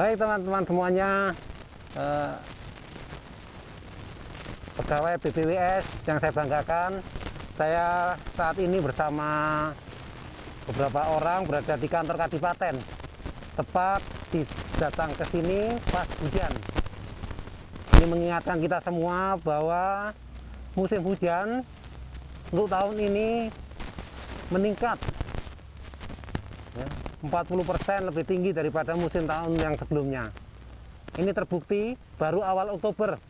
Baik teman-teman semuanya, eh, pegawai BPWS yang saya banggakan, saya saat ini bersama beberapa orang berada di kantor Kadipaten, tepat di, datang ke sini pas hujan. Ini mengingatkan kita semua bahwa musim hujan untuk tahun ini meningkat 40% lebih tinggi daripada musim tahun yang sebelumnya. Ini terbukti baru awal Oktober.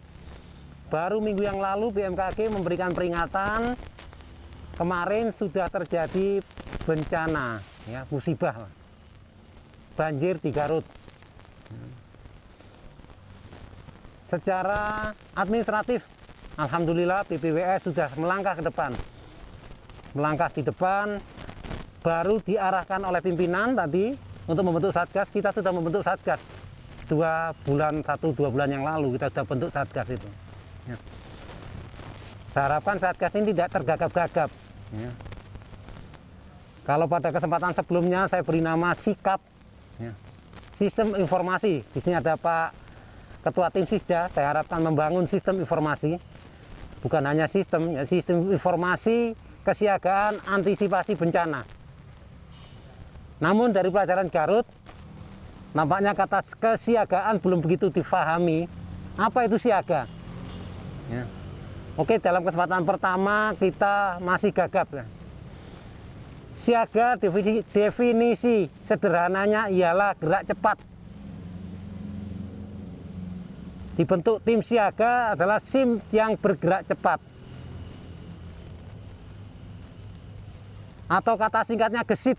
Baru minggu yang lalu BMKG memberikan peringatan kemarin sudah terjadi bencana ya, musibah banjir di Garut. Secara administratif, Alhamdulillah BPWS sudah melangkah ke depan. Melangkah di depan, baru diarahkan oleh pimpinan tadi untuk membentuk satgas. Kita sudah membentuk satgas dua bulan satu dua bulan yang lalu. Kita sudah bentuk satgas itu. Ya. saya harapkan satgas ini tidak tergagap-gagap. Ya. kalau pada kesempatan sebelumnya saya beri nama sikap. Ya. sistem informasi. Di sini ada Pak Ketua Tim Sisda. Saya harapkan membangun sistem informasi. Bukan hanya sistem ya, sistem informasi kesiagaan antisipasi bencana namun dari pelajaran Garut, nampaknya kata kesiagaan belum begitu difahami. Apa itu siaga? Ya. Oke, dalam kesempatan pertama kita masih gagap. Siaga definisi, definisi sederhananya ialah gerak cepat. Dibentuk tim siaga adalah SIM yang bergerak cepat. Atau kata singkatnya gesit.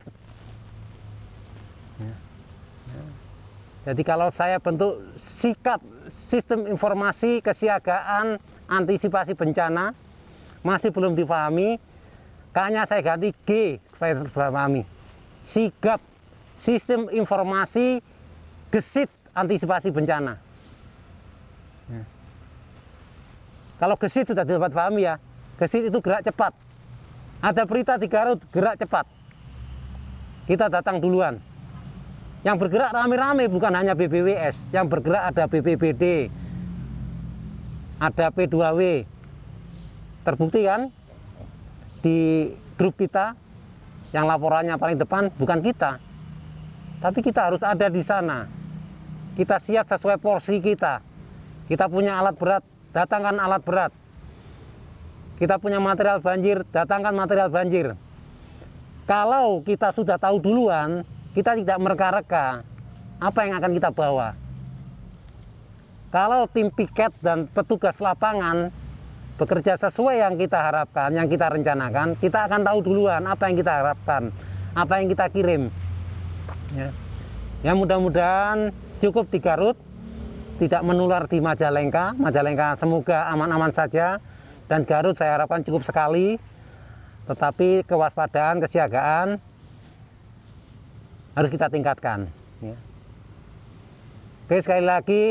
Jadi kalau saya bentuk sikap sistem informasi kesiagaan antisipasi bencana masih belum dipahami, kayaknya saya ganti G supaya dipahami. Sikap sistem informasi gesit antisipasi bencana. Ya. Kalau gesit sudah dapat paham ya, gesit itu gerak cepat. Ada berita di Garut gerak cepat. Kita datang duluan yang bergerak rame-rame bukan hanya BBWS, yang bergerak ada BPBD, ada P2W. Terbukti kan di grup kita yang laporannya paling depan bukan kita. Tapi kita harus ada di sana. Kita siap sesuai porsi kita. Kita punya alat berat, datangkan alat berat. Kita punya material banjir, datangkan material banjir. Kalau kita sudah tahu duluan, kita tidak mereka-reka apa yang akan kita bawa. Kalau tim piket dan petugas lapangan bekerja sesuai yang kita harapkan, yang kita rencanakan, kita akan tahu duluan apa yang kita harapkan, apa yang kita kirim. Ya, ya mudah-mudahan cukup di Garut, tidak menular di Majalengka. Majalengka semoga aman-aman saja, dan Garut saya harapkan cukup sekali. Tetapi kewaspadaan, kesiagaan harus kita tingkatkan. Ya. Oke sekali lagi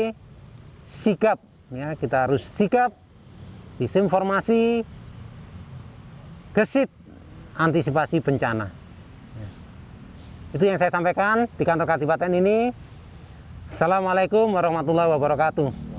sikap ya kita harus sikap disinformasi gesit antisipasi bencana. Ya. Itu yang saya sampaikan di kantor Kadipaten ini. Assalamualaikum warahmatullahi wabarakatuh.